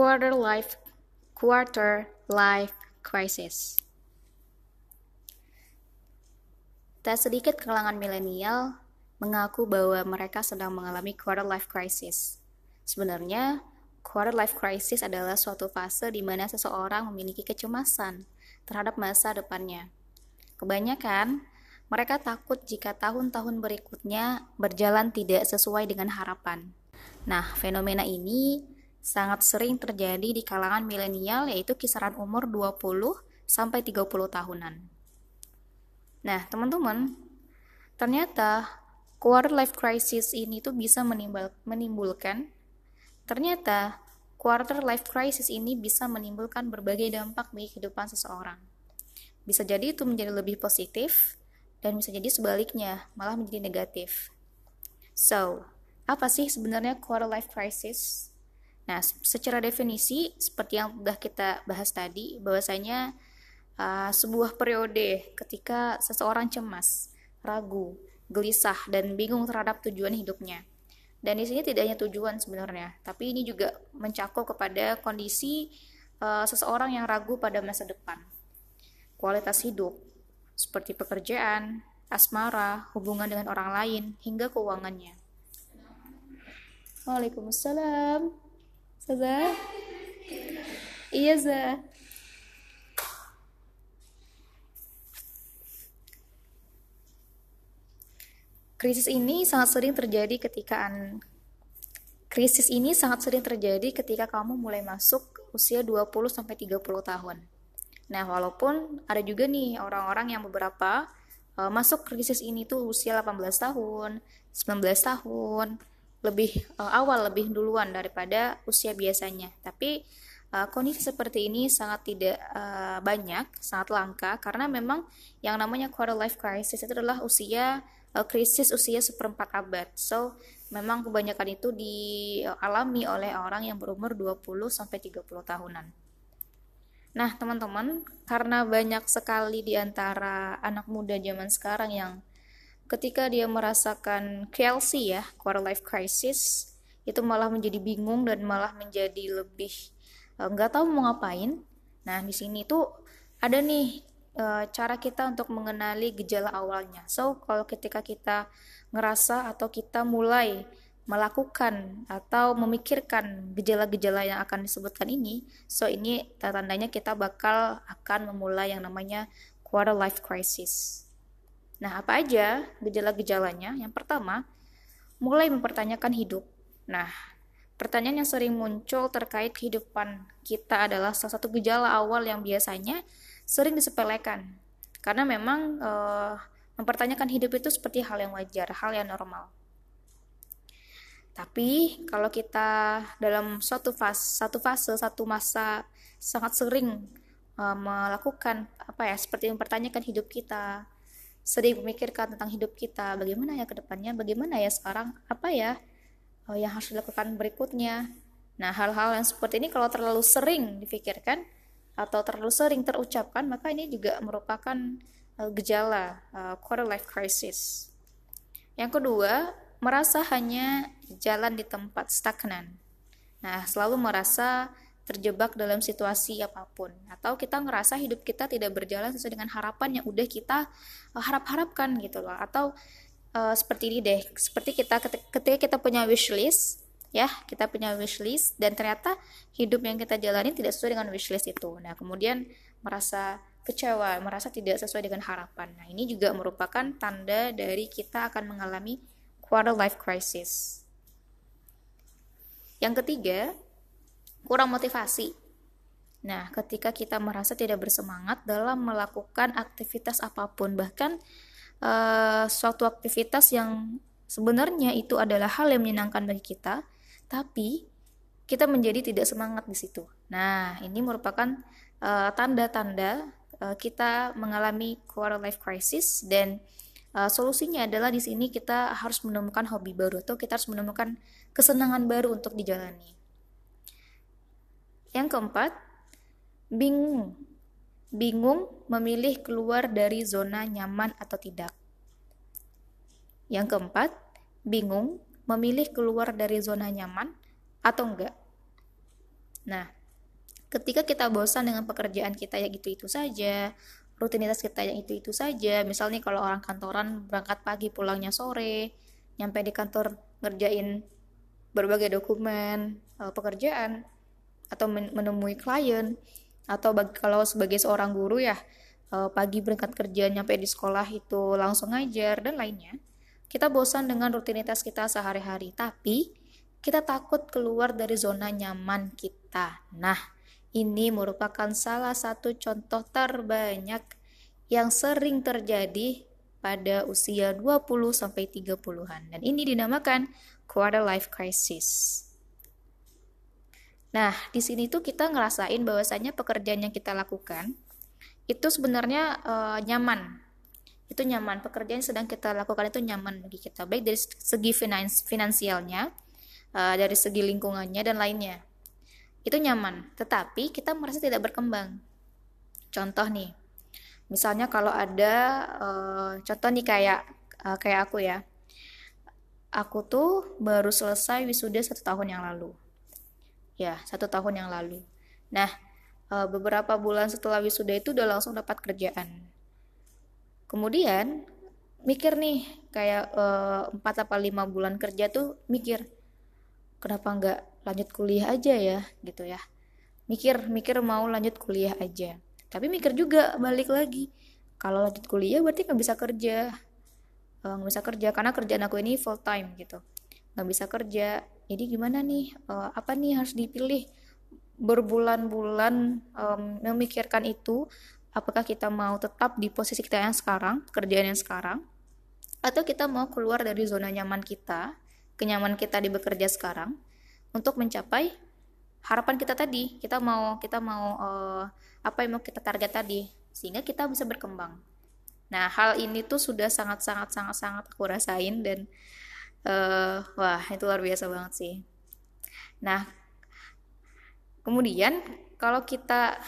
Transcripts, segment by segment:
quarter life quarter life crisis. Tak sedikit kalangan milenial mengaku bahwa mereka sedang mengalami quarter life crisis. Sebenarnya, quarter life crisis adalah suatu fase di mana seseorang memiliki kecemasan terhadap masa depannya. Kebanyakan, mereka takut jika tahun-tahun berikutnya berjalan tidak sesuai dengan harapan. Nah, fenomena ini sangat sering terjadi di kalangan milenial yaitu kisaran umur 20 sampai 30 tahunan. Nah, teman-teman, ternyata quarter life crisis ini tuh bisa menimbul, menimbulkan ternyata quarter life crisis ini bisa menimbulkan berbagai dampak bagi kehidupan seseorang. Bisa jadi itu menjadi lebih positif dan bisa jadi sebaliknya, malah menjadi negatif. So, apa sih sebenarnya quarter life crisis? Nah, secara definisi seperti yang sudah kita bahas tadi, bahwasanya uh, sebuah periode ketika seseorang cemas, ragu, gelisah dan bingung terhadap tujuan hidupnya. Dan di sini tidak hanya tujuan sebenarnya, tapi ini juga mencakup kepada kondisi uh, seseorang yang ragu pada masa depan. Kualitas hidup seperti pekerjaan, asmara, hubungan dengan orang lain, hingga keuangannya. Waalaikumsalam. Iya. Krisis ini sangat sering terjadi ketika an Krisis ini sangat sering terjadi ketika kamu mulai masuk usia 20 sampai 30 tahun. Nah, walaupun ada juga nih orang-orang yang beberapa uh, masuk krisis ini tuh usia 18 tahun, 19 tahun, lebih uh, awal lebih duluan daripada usia biasanya. Tapi uh, kondisi seperti ini sangat tidak uh, banyak sangat langka karena memang yang namanya quarter life crisis itu adalah usia uh, krisis usia seperempat abad. So memang kebanyakan itu dialami oleh orang yang berumur 20 sampai 30 tahunan. Nah, teman-teman, karena banyak sekali di antara anak muda zaman sekarang yang ketika dia merasakan KLC ya, quarter life crisis, itu malah menjadi bingung dan malah menjadi lebih eh, nggak uh, tahu mau ngapain. Nah, di sini tuh ada nih uh, cara kita untuk mengenali gejala awalnya. So, kalau ketika kita ngerasa atau kita mulai melakukan atau memikirkan gejala-gejala yang akan disebutkan ini, so ini tandanya kita bakal akan memulai yang namanya quarter life crisis. Nah, apa aja gejala-gejalanya? Yang pertama, mulai mempertanyakan hidup. Nah, pertanyaan yang sering muncul terkait kehidupan kita adalah salah satu gejala awal yang biasanya sering disepelekan. Karena memang e, mempertanyakan hidup itu seperti hal yang wajar, hal yang normal. Tapi kalau kita dalam suatu fase, satu fase, satu masa sangat sering e, melakukan apa ya, seperti mempertanyakan hidup kita, sering memikirkan tentang hidup kita, bagaimana ya ke depannya, bagaimana ya sekarang, apa ya uh, yang harus dilakukan berikutnya. Nah, hal-hal yang seperti ini kalau terlalu sering difikirkan atau terlalu sering terucapkan, maka ini juga merupakan uh, gejala uh, quarter life crisis. Yang kedua, merasa hanya jalan di tempat stagnan. Nah, selalu merasa terjebak dalam situasi apa pun. Atau kita ngerasa hidup kita tidak berjalan sesuai dengan harapan yang udah kita uh, harap-harapkan gitu loh. Atau uh, seperti ini deh seperti kita ketika kita punya wishlist ya kita punya wishlist dan ternyata hidup yang kita jalani tidak sesuai dengan wishlist itu. Nah kemudian merasa kecewa merasa tidak sesuai dengan harapan. Nah ini juga merupakan tanda dari kita akan mengalami quarter life crisis. Yang ketiga kurang motivasi. Nah, ketika kita merasa tidak bersemangat dalam melakukan aktivitas apa pun, bahkan uh, suatu aktivitas yang sebenarnya itu adalah hal yang menyenangkan bagi kita, tapi kita menjadi tidak semangat di situ. Nah, ini merupakan eh, tanda-tanda uh, kita mengalami quarter life crisis dan uh, solusinya adalah di sini kita harus menemukan hobi baru atau kita harus menemukan kesenangan baru untuk dijalani. Yang keempat, bingung. Bingung memilih keluar dari zona nyaman atau tidak. Yang keempat, bingung memilih keluar dari zona nyaman atau enggak. Nah, ketika kita bosan dengan pekerjaan kita yang itu-itu saja, rutinitas kita yang itu-itu saja, misalnya kalau orang kantoran berangkat pagi pulangnya sore, nyampe di kantor ngerjain berbagai dokumen uh, pekerjaan atau menemui klien atau bagi, kalau sebagai seorang guru ya uh, pagi berangkat kerja nyampe di sekolah itu langsung ngajar dan lainnya kita bosan dengan rutinitas kita sehari-hari tapi kita takut keluar dari zona nyaman kita. Nah, ini merupakan salah satu contoh terbanyak yang sering terjadi pada usia 20 sampai 30-an dan ini dinamakan quarter life crisis. Nah, di sini tuh kita ngerasain bahwasanya pekerjaan yang kita lakukan itu sebenarnya uh, nyaman. Itu nyaman. Pekerjaan yang sedang kita lakukan itu nyaman bagi kita. Baik dari segi finans finansialnya uh, dari segi lingkungannya dan lainnya. Itu nyaman. Tetapi kita merasa tidak berkembang. Contoh nih. Misalnya kalau ada uh, contoh nih kayak uh, kayak aku ya. Aku tuh baru selesai wisuda satu tahun yang lalu ya satu tahun yang lalu. Nah uh, beberapa bulan setelah wisuda itu udah langsung dapat kerjaan. Kemudian mikir nih kayak empat uh, apa lima bulan kerja tuh mikir kenapa nggak lanjut kuliah aja ya? Gitu ya. Mikir mikir mau lanjut kuliah aja. Tapi mikir juga balik lagi kalau lanjut kuliah berarti nggak bisa kerja. Eh, nggak bisa kerja karena kerjaan aku ini full time gitu. Nggak bisa kerja jadi gimana nih uh, apa nih harus dipilih berbulan-bulan um, memikirkan itu? Apakah kita mau tetap di posisi kita yang sekarang kerjaan yang sekarang atau kita mau keluar dari zona nyaman kita kenyaman kita di bekerja sekarang untuk mencapai harapan kita tadi? Kita mau kita mau uh, apa yang mau kita target tadi sehingga kita bisa berkembang. Nah hal ini tuh sudah sangat sangat sangat sangat aku rasain dan uh, wah itu luar biasa banget sih. Nah kemudian kalau kita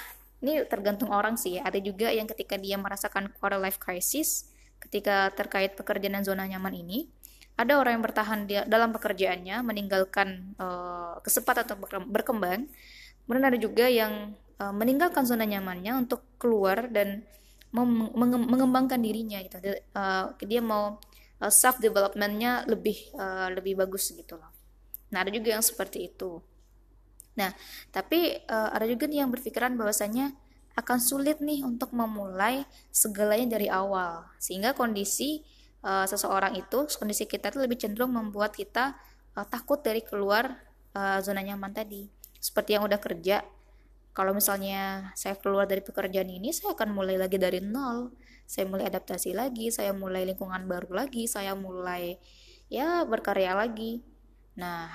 ini tergantung orang sih. Ada juga yang ketika dia merasakan quarter life crisis ketika terkait pekerjaan dan zona nyaman ini ada orang yang bertahan di dalam pekerjaannya meninggalkan uh, kesempatan untuk berkembang. Kemudian ada juga yang uh, meninggalkan zona nyamannya untuk keluar dan mengembangkan dirinya gitu. Uh, dia mau uh, self developmentnya lebih uh, lebih bagus gitu loh. Nah ada juga yang seperti itu. Nah tapi uh, ada juga yang berpikiran bahwasanya akan sulit nih untuk memulai segalanya dari awal. Sehingga kondisi uh, seseorang itu kondisi kita itu lebih cenderung membuat kita uh, takut dari keluar uh, zona nyaman tadi. Seperti yang udah kerja kalau misalnya saya keluar dari pekerjaan ini saya akan mulai lagi dari nol. Saya mulai adaptasi lagi saya mulai lingkungan baru lagi saya mulai ya berkarya lagi. Nah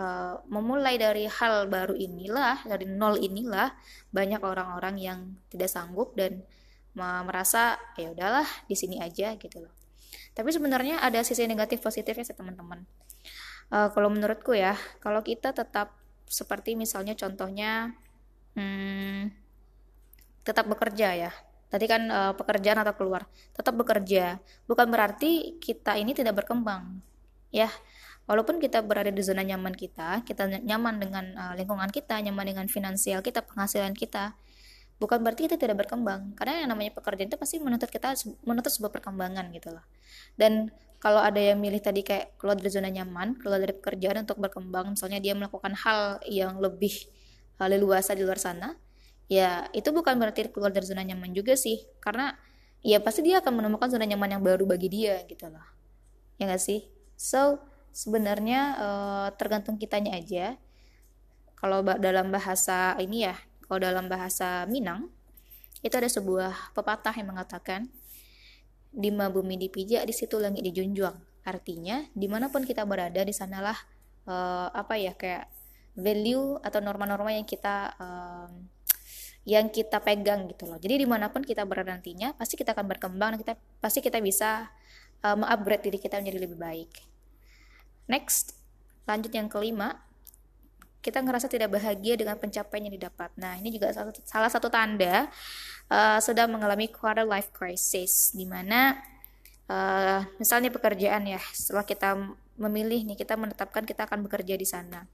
uh, memulai dari hal baru inilah dari nol inilah banyak orang-orang yang tidak sanggup dan merasa ya udahlah di sini aja gitu loh. Tapi sebenarnya ada sisi negatif positifnya sih teman-teman. Uh, kalau menurutku ya, kalau kita tetap seperti misalnya contohnya hmm, tetap bekerja ya. Tadi kan uh, pekerjaan atau keluar, tetap bekerja. Bukan berarti kita ini tidak berkembang. Ya, walaupun kita berada di zona nyaman kita, kita nyaman dengan uh, lingkungan kita, nyaman dengan finansial kita, penghasilan kita, bukan berarti kita tidak berkembang karena yang namanya pekerjaan itu pasti menuntut kita menuntut sebuah perkembangan gitu loh dan kalau ada yang milih tadi kayak keluar dari zona nyaman keluar dari pekerjaan untuk berkembang misalnya dia melakukan hal yang lebih leluasa di luar sana ya itu bukan berarti keluar dari zona nyaman juga sih. Karena ya pasti dia akan menemukan zona nyaman yang baru bagi dia gitu loh. Ya gak sih? So sebenarnya uh, tergantung kitanya aja. Kalau dalam bahasa ini ya kalau dalam bahasa Minang, itu ada sebuah pepatah yang mengatakan, Dima bumi dipijak, di situ langit dijunjung. Artinya, di mana pun kita berada, di sanalah uh, apa ya kayak value atau norma-norma yang kita um, yang kita pegang gitu loh. Jadi di mana pun kita berada nantinya, pasti kita akan berkembang dan kita pasti kita bisa uh, mengupgrade diri kita menjadi lebih baik. Next, lanjut yang kelima, kita ngerasa tidak bahagia dengan pencapaian yang didapat. Nah, ini juga salah satu tanda uh, sedang mengalami quarter life crisis, di mana uh, misalnya pekerjaan ya, setelah kita memilih nih, kita menetapkan kita akan bekerja di sana.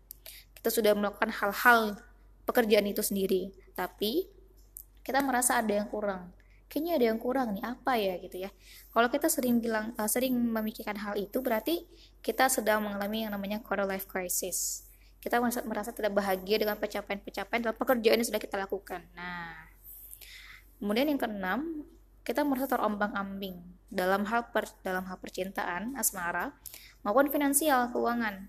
Kita sudah melakukan hal-hal pekerjaan itu sendiri. Tapi kita merasa ada yang kurang. Kayaknya ada yang kurang nih apa ya gitu ya. Kalau kita sering bilang uh, sering memikirkan hal itu berarti kita sedang mengalami yang namanya quarter life crisis. Kita merasa, merasa tidak bahagia dengan pencapaian-pencapaian dalam pekerjaan yang sudah kita lakukan. Nah kemudian yang keenam kita merasa terombang-ambing dalam hal per, dalam hal percintaan asmara maupun finansial keuangan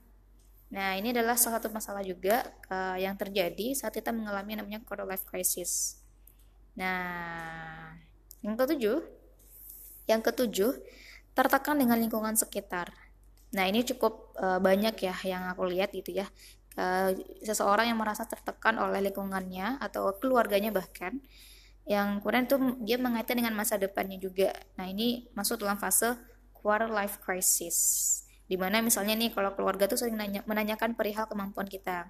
Nah, ini adalah salah satu masalah juga uh, yang terjadi saat kita mengalami namanya quarter life crisis. Nah, yang ketujuh, yang ketujuh, tertekan dengan lingkungan sekitar. Nah, ini cukup uh, banyak ya yang aku lihat gitu ya. Uh, seseorang yang merasa tertekan oleh lingkungannya atau keluarganya bahkan yang kemudian itu dia mengaitkan dengan masa depannya juga. Nah, ini masuk dalam fase quarter life crisis di mana misalnya nih kalau keluarga tuh sering nanya, menanyakan perihal kemampuan kita.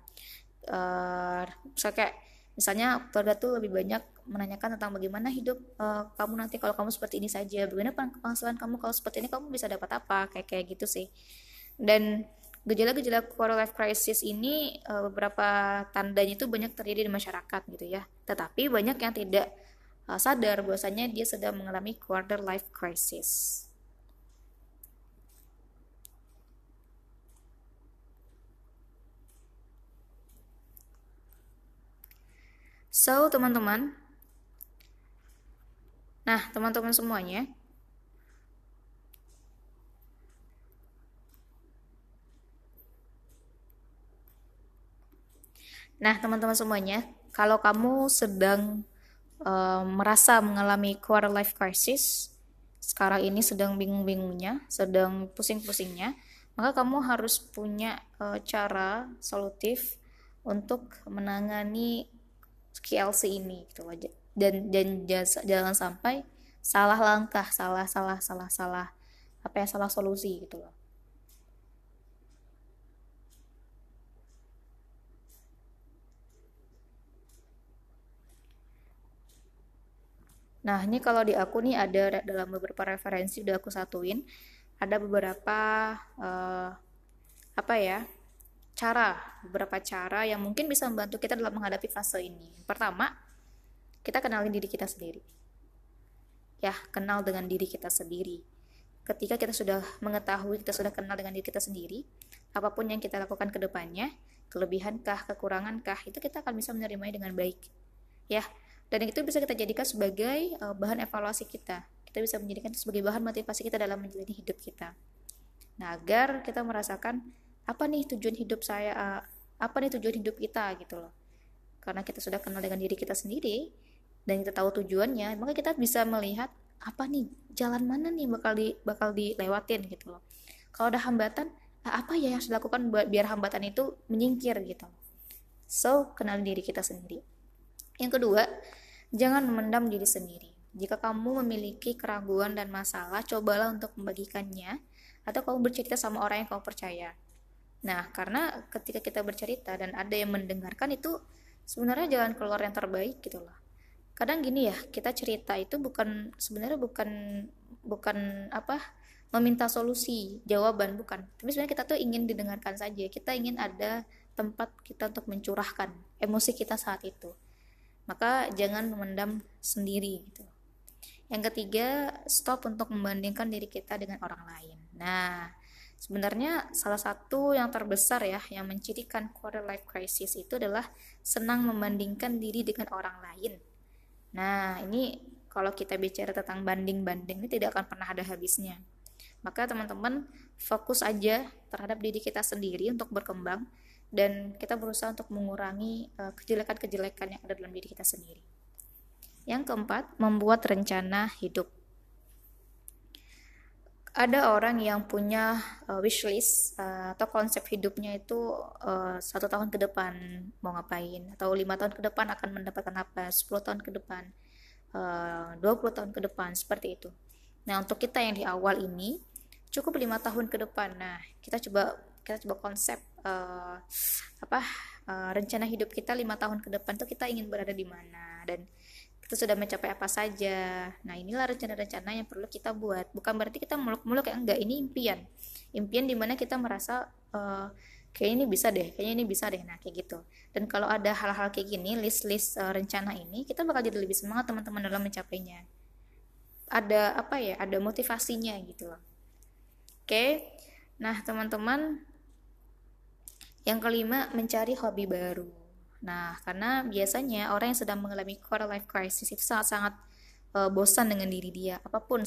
Uh, misalnya kayak misalnya keluarga tuh lebih banyak menanyakan tentang bagaimana hidup uh, kamu nanti kalau kamu seperti ini saja. Bagaimana penghasilan kamu kalau seperti ini kamu bisa dapat apa? Kayak kayak gitu sih. Dan gejala-gejala quarter life crisis ini uh, beberapa tandanya itu banyak terjadi di masyarakat gitu ya. Tetapi banyak yang tidak uh, sadar bahwasanya dia sedang mengalami quarter life crisis So, teman-teman. Nah, teman-teman semuanya. Nah, teman-teman semuanya, kalau kamu sedang uh, merasa mengalami quarter life crisis, sekarang ini sedang bingung-bingungnya, sedang pusing-pusingnya, maka kamu harus punya uh, cara solutif untuk menangani QLC ini gitu loh. Dan dan jangan sampai salah langkah salah salah salah salah apa ya salah solusi gitu loh. Nah, ini kalau di aku nih ada dalam beberapa referensi udah aku satuin, ada beberapa uh, apa ya cara, beberapa cara yang mungkin bisa membantu kita dalam menghadapi fase ini. Pertama, kita kenalin diri kita sendiri. Ya, kenal dengan diri kita sendiri. Ketika kita sudah mengetahui, kita sudah kenal dengan diri kita sendiri, apa pun yang kita lakukan ke depannya, kelebihankah, kekurangankah, itu kita akan bisa menerimanya dengan baik. Ya, dan itu bisa kita jadikan sebagai uh, bahan evaluasi kita. Kita bisa menjadikan itu sebagai bahan motivasi kita dalam menjalani hidup kita. Nah, agar kita merasakan apa nih tujuan hidup saya uh, apa nih tujuan hidup kita gitu loh. Karena kita sudah kenal dengan diri kita sendiri dan kita tahu tujuannya maka kita bisa melihat apa nih jalan mana nih bakal di bakal dilewatin gitu loh. Kalau ada hambatan apa ya yang harus dilakukan buat biar hambatan itu menyingkir gitu. So kenal diri kita sendiri. Yang kedua jangan memendam diri sendiri. Jika kamu memiliki keraguan dan masalah cobalah untuk membagikannya atau kamu bercerita sama orang yang kamu percaya Nah, karena ketika kita bercerita dan ada yang mendengarkan itu sebenarnya jalan keluar yang terbaik gitu loh. Kadang gini ya, kita cerita itu bukan sebenarnya bukan bukan apa meminta solusi, jawaban bukan. Tapi sebenarnya kita tuh ingin didengarkan saja. Kita ingin ada tempat kita untuk mencurahkan emosi kita saat itu. Maka jangan memendam sendiri gitu. Yang ketiga, stop untuk membandingkan diri kita dengan orang lain. Nah, Sebenarnya salah satu yang terbesar ya yang mencirikan quarter life crisis itu adalah senang membandingkan diri dengan orang lain. Nah, ini kalau kita bicara tentang banding-banding ini tidak akan pernah ada habisnya. Maka teman-teman fokus aja terhadap diri kita sendiri untuk berkembang dan kita berusaha untuk mengurangi uh, kejelekan-kejelekan yang ada dalam diri kita sendiri. Yang keempat, membuat rencana hidup ada orang yang punya uh, wishlist uh, atau konsep hidupnya itu uh, satu tahun ke depan mau ngapain atau lima tahun ke depan akan mendapatkan apa 10 tahun ke depan uh, 20 tahun ke depan seperti itu. Nah untuk kita yang di awal ini cukup lima tahun ke depan. Nah kita coba kita coba konsep uh, apa uh, rencana hidup kita lima tahun ke depan tuh kita ingin berada di mana dan kita sudah mencapai apa saja. Nah, inilah rencana-rencana yang perlu kita buat. Bukan berarti kita muluk-muluk ya enggak, ini impian. Impian di mana kita merasa uh, kayaknya ini bisa deh kayaknya ini bisa deh nah kayak gitu dan kalau ada hal-hal kayak gini list-list uh, rencana ini kita bakal jadi lebih semangat teman-teman dalam mencapainya ada apa ya ada motivasinya gitu loh oke nah teman-teman yang kelima mencari hobi baru nah karena biasanya orang yang sedang mengalami quarter life crisis itu sangat-sangat uh, bosan dengan diri dia. Apa pun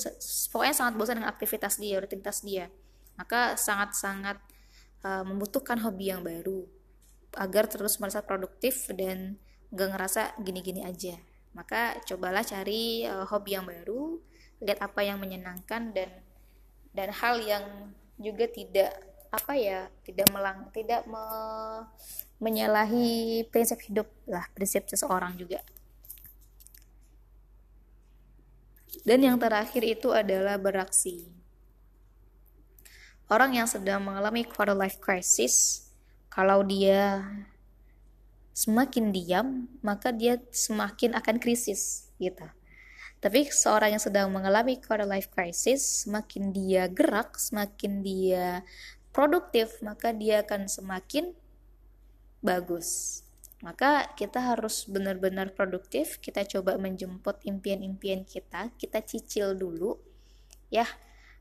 pokoknya sangat bosan dengan aktivitas dia rutinitas dia. Maka sangat-sangat uh, membutuhkan hobi yang baru agar terus merasa produktif dan gak ngerasa gini-gini aja. Maka cobalah cari uh, hobi yang baru lihat apa yang menyenangkan dan dan hal yang juga tidak apa ya tidak melang tidak me, menyalahi prinsip hidup lah prinsip seseorang juga dan yang terakhir itu adalah beraksi orang yang sedang mengalami quarter life crisis, kalau dia semakin diam, maka dia semakin akan krisis gitu. Tapi seorang yang sedang mengalami quarter life crisis, semakin dia gerak, semakin dia produktif, maka dia akan semakin bagus. Maka kita harus benar-benar produktif, kita coba menjemput impian-impian kita, kita cicil dulu ya.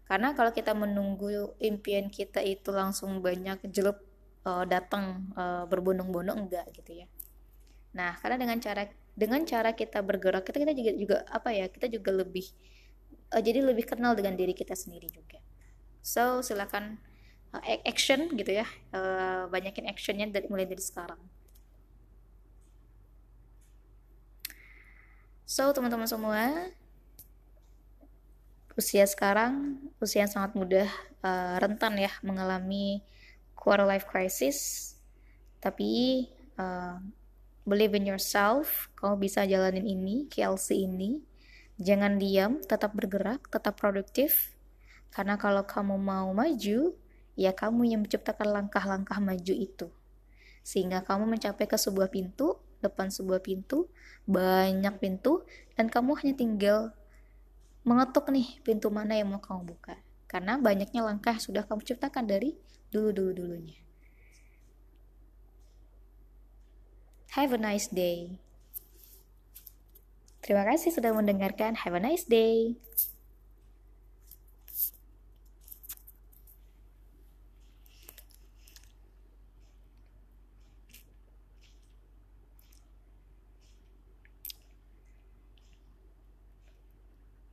Karena kalau kita menunggu impian kita itu langsung banyak jelup uh, datang uh, berbondong-bondong enggak gitu ya. Nah karena dengan cara dengan cara kita bergerak kita kita juga juga apa ya kita juga lebih uh, jadi lebih kenal dengan diri kita sendiri juga. So silakan uh, action gitu ya. Uh, banyakin actionnya dari mulai dari sekarang. So teman-teman semua usia sekarang usia yang sangat muda uh, rentan ya mengalami quarter life crisis. Tapi uh, believe in yourself kamu bisa jalanin ini KLC ini. Jangan diam tetap bergerak tetap produktif. Karena kalau kamu mau maju ya kamu yang menciptakan langkah-langkah maju itu sehingga kamu mencapai ke sebuah pintu depan sebuah pintu banyak pintu dan kamu hanya tinggal mengetuk nih pintu mana yang mau kamu buka. Karena banyaknya langkah sudah kamu ciptakan dari dulu-dulu-dulunya. Have a nice day. Terima kasih sudah mendengarkan. Have a nice day.